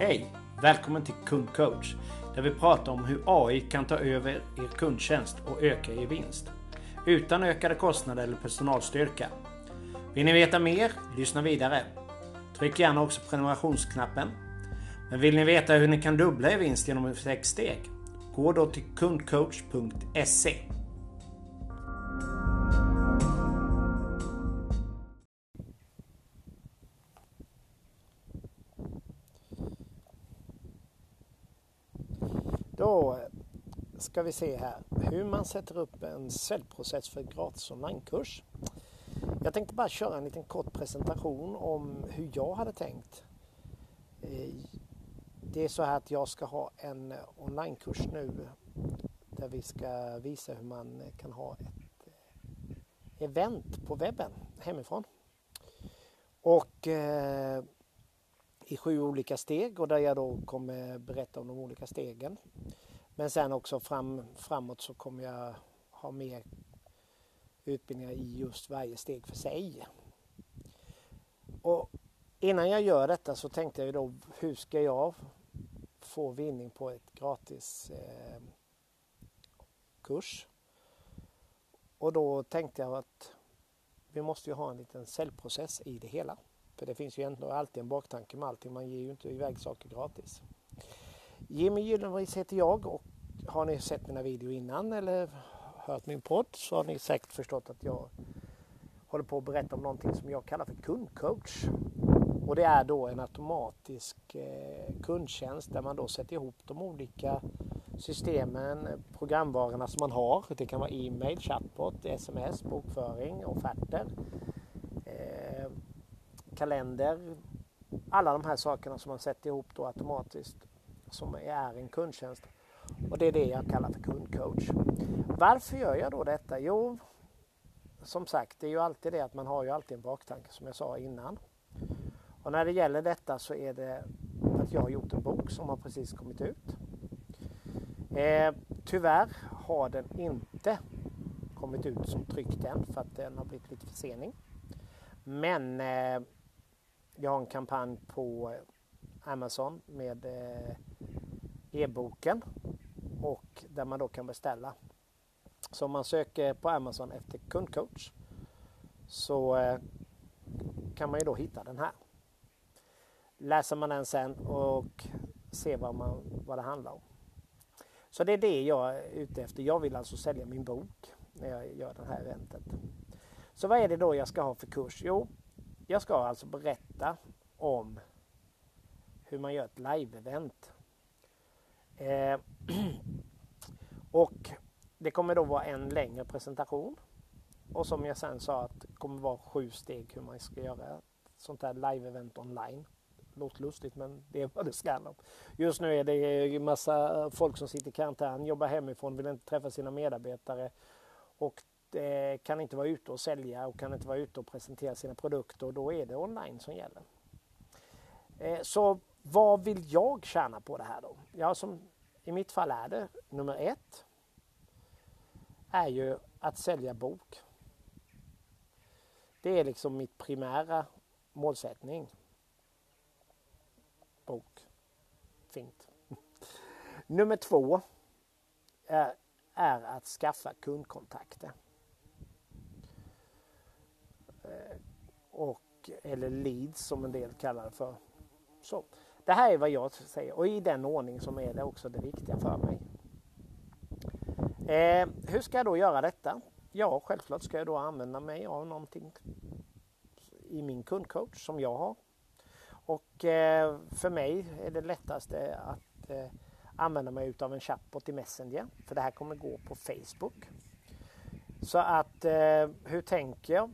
Hej! Välkommen till Kundcoach där vi pratar om hur AI kan ta över er kundtjänst och öka er vinst. Utan ökade kostnader eller personalstyrka. Vill ni veta mer? Lyssna vidare. Tryck gärna också på prenumerationsknappen. Men vill ni veta hur ni kan dubbla er vinst genom sex steg? Gå då till kundcoach.se. ska vi se här hur man sätter upp en säljprocess för gratis onlinekurs. Jag tänkte bara köra en liten kort presentation om hur jag hade tänkt. Eh, det är så här att jag ska ha en onlinekurs nu där vi ska visa hur man kan ha ett eh, event på webben hemifrån. Och eh, i sju olika steg och där jag då kommer berätta om de olika stegen. Men sen också fram, framåt så kommer jag ha mer utbildningar i just varje steg för sig. Och innan jag gör detta så tänkte jag då hur ska jag få vinning på ett gratis eh, kurs? Och då tänkte jag att vi måste ju ha en liten säljprocess i det hela. För det finns ju ändå alltid en baktanke med allting. Man ger ju inte iväg saker gratis. Jimmy Gyllenris heter jag och har ni sett mina videor innan eller hört min podd så har ni säkert förstått att jag håller på att berätta om någonting som jag kallar för kundcoach. Och det är då en automatisk eh, kundtjänst där man då sätter ihop de olika systemen, programvarorna som man har. Det kan vara e-mail, chatbot, sms, bokföring, offerter, eh, kalender. Alla de här sakerna som man sätter ihop då automatiskt som är en kundtjänst. Och det är det jag kallar för kundcoach. Varför gör jag då detta? Jo, som sagt, det är ju alltid det att man har ju alltid en baktanke som jag sa innan. Och när det gäller detta så är det att jag har gjort en bok som har precis kommit ut. Eh, tyvärr har den inte kommit ut som tryckt än för att den har blivit lite försening. Men eh, jag har en kampanj på eh, Amazon med eh, e-boken och där man då kan beställa. Så om man söker på Amazon efter kundcoach så eh, kan man ju då hitta den här. Läser man den sen och ser vad, man, vad det handlar om. Så det är det jag är ute efter. Jag vill alltså sälja min bok när jag gör det här eventet. Så vad är det då jag ska ha för kurs? Jo, jag ska alltså berätta om hur man gör ett live-event. Eh, och det kommer då vara en längre presentation. Och som jag sen sa att det kommer vara sju steg hur man ska göra ett sånt här live-event online. Låter lustigt men det är vad det ska om. Just nu är det en massa folk som sitter i karantän, jobbar hemifrån, vill inte träffa sina medarbetare och kan inte vara ute och sälja och kan inte vara ute och presentera sina produkter och då är det online som gäller. Eh, så vad vill jag tjäna på det här då? Ja, som i mitt fall är det nummer ett är ju att sälja bok. Det är liksom mitt primära målsättning. Bok. Fint. Nummer två är, är att skaffa kundkontakter. Eh, och, eller leads som en del kallar det för. Så. Det här är vad jag säger och i den ordning som är det också det viktiga för mig. Eh, hur ska jag då göra detta? Ja, självklart ska jag då använda mig av någonting i min kundcoach som jag har. Och eh, för mig är det lättaste att eh, använda mig utav en chatbot i Messenger. För det här kommer gå på Facebook. Så att eh, hur tänker jag?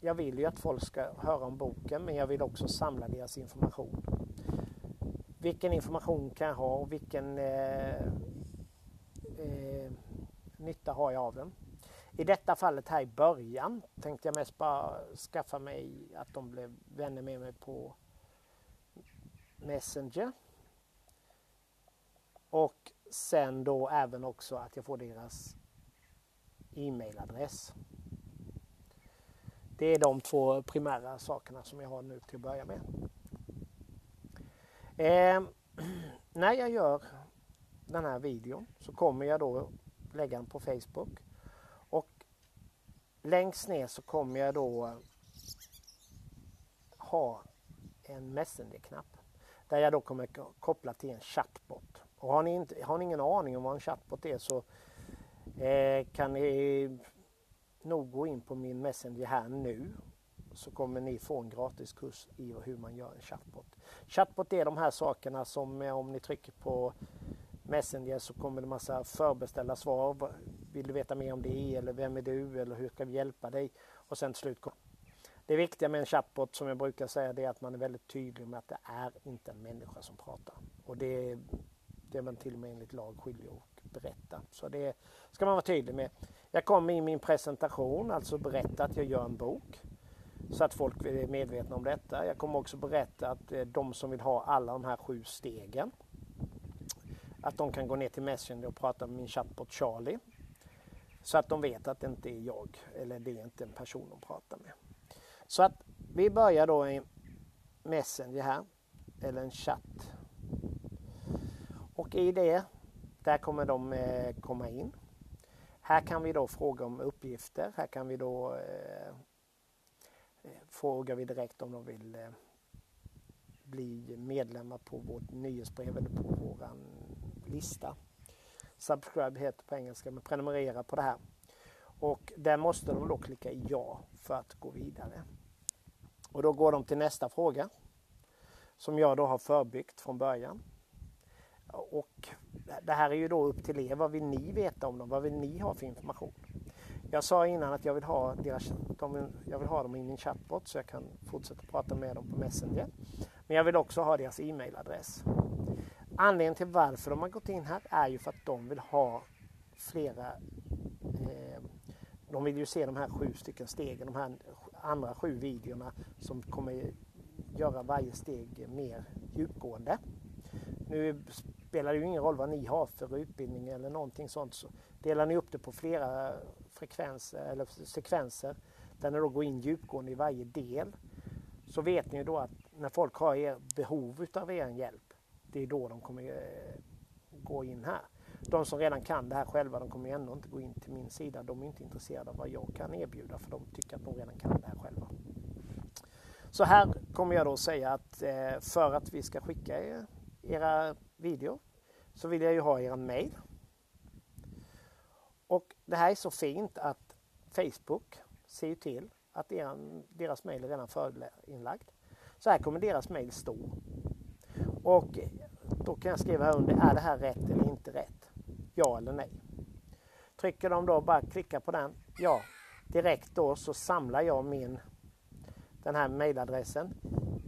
Jag vill ju att folk ska höra om boken men jag vill också samla deras information. Vilken information kan jag ha och vilken eh, eh, nytta har jag av den? I detta fallet här i början tänkte jag mest bara skaffa mig att de blev vänner med mig på Messenger. Och sen då även också att jag får deras e-mailadress. Det är de två primära sakerna som jag har nu till att börja med. Eh, när jag gör den här videon så kommer jag då lägga den på Facebook. Och längst ner så kommer jag då ha en Messenger-knapp. Där jag då kommer koppla till en chatbot. Och har ni, inte, har ni ingen aning om vad en chatbot är så eh, kan ni nog gå in på min Messenger här nu så kommer ni få en gratis kurs i hur man gör en chatbot. Chatbot är de här sakerna som om ni trycker på Messenger så kommer det massa förbeställda svar. Vill du veta mer om det eller vem är du eller hur ska vi hjälpa dig? Och sen till slut det viktiga med en chatbot som jag brukar säga det är att man är väldigt tydlig med att det är inte en människa som pratar. Och det, det är man till och med enligt lag skyldig att berätta. Så det ska man vara tydlig med. Jag kommer i min presentation alltså berätta att jag gör en bok. Så att folk är medvetna om detta. Jag kommer också berätta att eh, de som vill ha alla de här sju stegen att de kan gå ner till Messenger och prata med min chatbot Charlie. Så att de vet att det inte är jag eller det är inte en person de pratar med. Så att vi börjar då i Messenger här, eller en chatt. Och i det, där kommer de eh, komma in. Här kan vi då fråga om uppgifter. Här kan vi då eh, Eh, frågar vi direkt om de vill eh, bli medlemmar på vårt nyhetsbrev eller på våran lista. Subscribe heter på engelska, men prenumerera på det här. Och där måste de då klicka ja för att gå vidare. Och då går de till nästa fråga som jag då har förbyggt från början. Och det här är ju då upp till er. Vad vill ni veta om dem? Vad vill ni ha för information? Jag sa innan att jag vill ha, deras, jag vill ha dem i min chatbot så jag kan fortsätta prata med dem på Messenger. Men jag vill också ha deras e-mailadress. Anledningen till varför de har gått in här är ju för att de vill ha flera eh, de vill ju se de här sju stycken stegen, de här andra sju videorna som kommer göra varje steg mer djupgående. Nu spelar det ju ingen roll vad ni har för utbildning eller någonting sånt. Så delar ni upp det på flera frekvenser eller sekvenser där ni då går in djupgående i varje del så vet ni ju då att när folk har er behov utav er hjälp, det är då de kommer eh, gå in här. De som redan kan det här själva, de kommer ändå inte gå in till min sida. De är inte intresserade av vad jag kan erbjuda för de tycker att de redan kan det här själva. Så här kommer jag då säga att eh, för att vi ska skicka era videor så vill jag ju ha er mail. Och det här är så fint att Facebook ser till att deras mail är redan förinlagd. Så här kommer deras mail stå. Och då kan jag skriva här under, är det här rätt eller inte rätt? Ja eller nej? Trycker de då bara klicka på den, ja, direkt då så samlar jag min den här mailadressen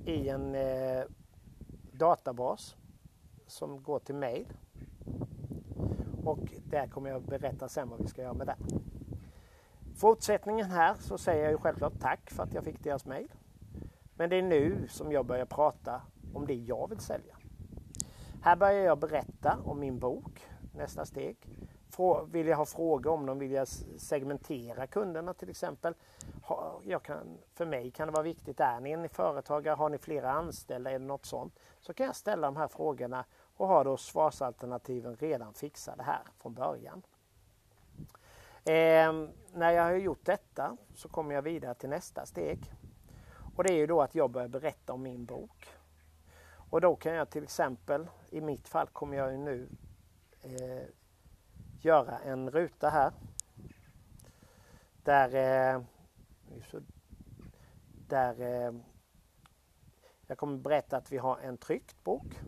i en eh, databas som går till mail. Och där kommer jag berätta sen vad vi ska göra med den. Fortsättningen här så säger jag ju självklart tack för att jag fick deras mejl. Men det är nu som jag börjar prata om det jag vill sälja. Här börjar jag berätta om min bok, nästa steg. Vill jag ha frågor om dem, vill jag segmentera kunderna till exempel. Jag kan, för mig kan det vara viktigt, är ni en företagare, har ni flera anställda eller något sånt, så kan jag ställa de här frågorna och har då svarsalternativen redan fixade här från början. Eh, när jag har gjort detta så kommer jag vidare till nästa steg. Och det är ju då att jag börjar berätta om min bok. Och då kan jag till exempel, i mitt fall kommer jag nu eh, göra en ruta här. Där, eh, där eh, jag kommer berätta att vi har en tryckt bok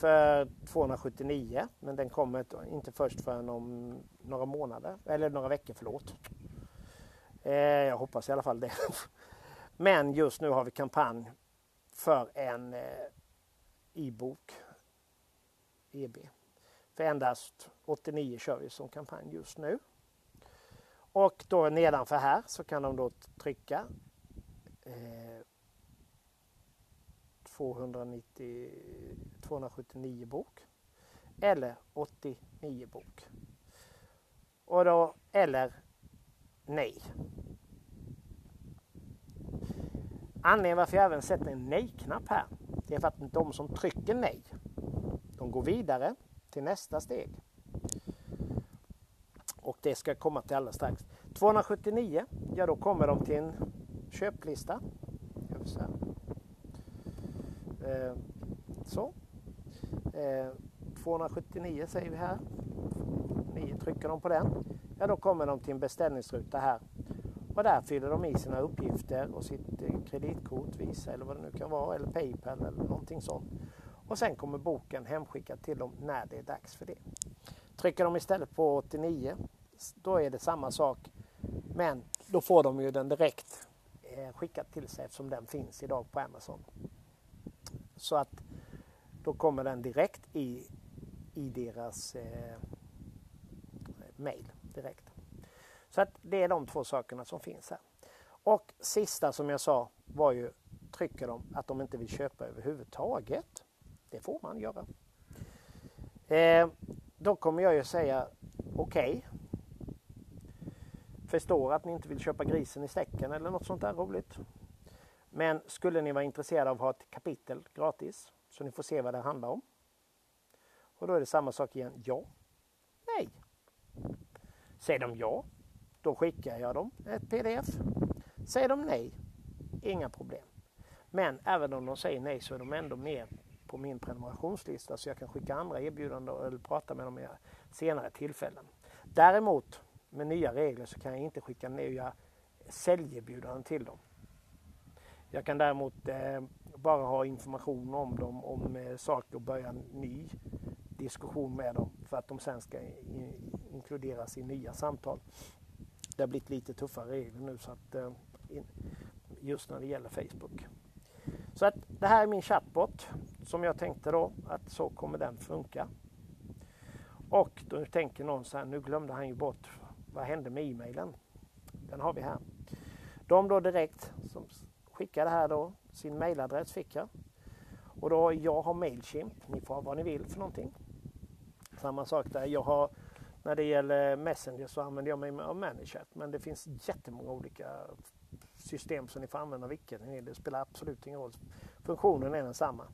för 279 men den kommer inte först förrän om några månader, eller några veckor förlåt. Eh, jag hoppas i alla fall det. Men just nu har vi kampanj för en eh, e-bok EB. För endast 89 kör vi som kampanj just nu. Och då nedanför här så kan de då trycka eh, 290, 279 bok eller 89 bok. Och då, eller nej. Anledningen varför jag även sätter en nej-knapp här, det är för att de som trycker nej, de går vidare till nästa steg. Och det ska komma till alldeles strax. 279, ja då kommer de till en köplista. Eh, så. Eh, 279 säger vi här. Ni trycker de på den. Ja, då kommer de till en beställningsruta här. Och där fyller de i sina uppgifter och sitt eh, kreditkort, Visa eller vad det nu kan vara, eller Paypal eller någonting sånt. Och sen kommer boken hemskickad till dem när det är dags för det. Trycker de istället på 89, då är det samma sak. Men då får de ju den direkt eh, skickad till sig eftersom den finns idag på Amazon. Så att då kommer den direkt i, i deras eh, mail direkt. Så att det är de två sakerna som finns här. Och sista som jag sa var ju, trycker de att de inte vill köpa överhuvudtaget. Det får man göra. Eh, då kommer jag ju säga okej. Okay. Förstår att ni inte vill köpa grisen i säcken eller något sånt där roligt. Men skulle ni vara intresserade av att ha ett kapitel gratis så ni får se vad det handlar om. Och då är det samma sak igen. Ja. Nej. Säger de ja, då skickar jag dem ett pdf. Säger de nej, inga problem. Men även om de säger nej så är de ändå med på min prenumerationslista så jag kan skicka andra erbjudanden eller prata med dem i senare tillfällen. Däremot med nya regler så kan jag inte skicka nya säljerbjudanden till dem. Jag kan däremot eh, bara ha information om dem, om eh, saker och börja en ny diskussion med dem för att de sen ska inkluderas i nya samtal. Det har blivit lite tuffare regler nu så att eh, in, just när det gäller Facebook. Så att det här är min chatbot som jag tänkte då att så kommer den funka. Och då tänker någon så här, nu glömde han ju bort, vad hände med e-mailen? Den har vi här. De då direkt som skickar det här då, sin mailadress fick jag. Och då, jag har Mailchimp, ni får ha vad ni vill för någonting. Samma sak där, jag har när det gäller Messenger så använder jag mig av ManyChat men det finns jättemånga olika system som ni får använda vilket ni vill. Det spelar absolut ingen roll. Funktionen är densamma.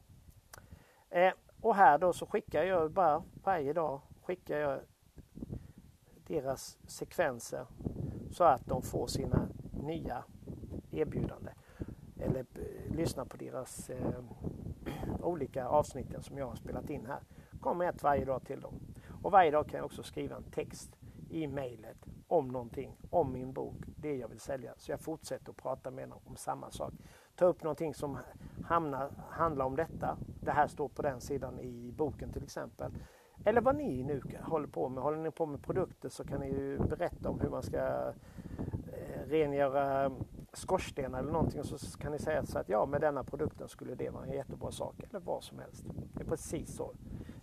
Eh, och här då så skickar jag bara varje dag skickar jag deras sekvenser så att de får sina nya erbjudanden eller eh, lyssna på deras eh, olika avsnitten som jag har spelat in här. Kommer ett varje dag till dem. Och varje dag kan jag också skriva en text i mejlet om någonting, om min bok, det jag vill sälja. Så jag fortsätter att prata med dem om samma sak. Ta upp någonting som hamnar, handlar om detta. Det här står på den sidan i boken till exempel. Eller vad ni nu håller på med. Håller ni på med produkter så kan ni ju berätta om hur man ska eh, rengöra skorstenar eller någonting och så kan ni säga så att ja med denna produkten skulle det vara en jättebra sak eller vad som helst. Det är precis så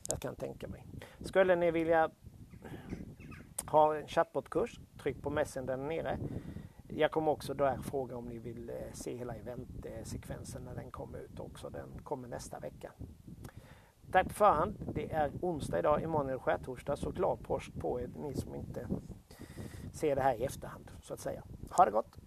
jag kan tänka mig. Skulle ni vilja ha en chatbotkurs, tryck på messen där nere. Jag kommer också där fråga om ni vill eh, se hela eventsekvensen när den kommer ut också. Den kommer nästa vecka. Tack på förhand. Det är onsdag idag, imorgon är det skärtorsdag så glad påsk på er ni som inte ser det här i efterhand så att säga. Ha det gott.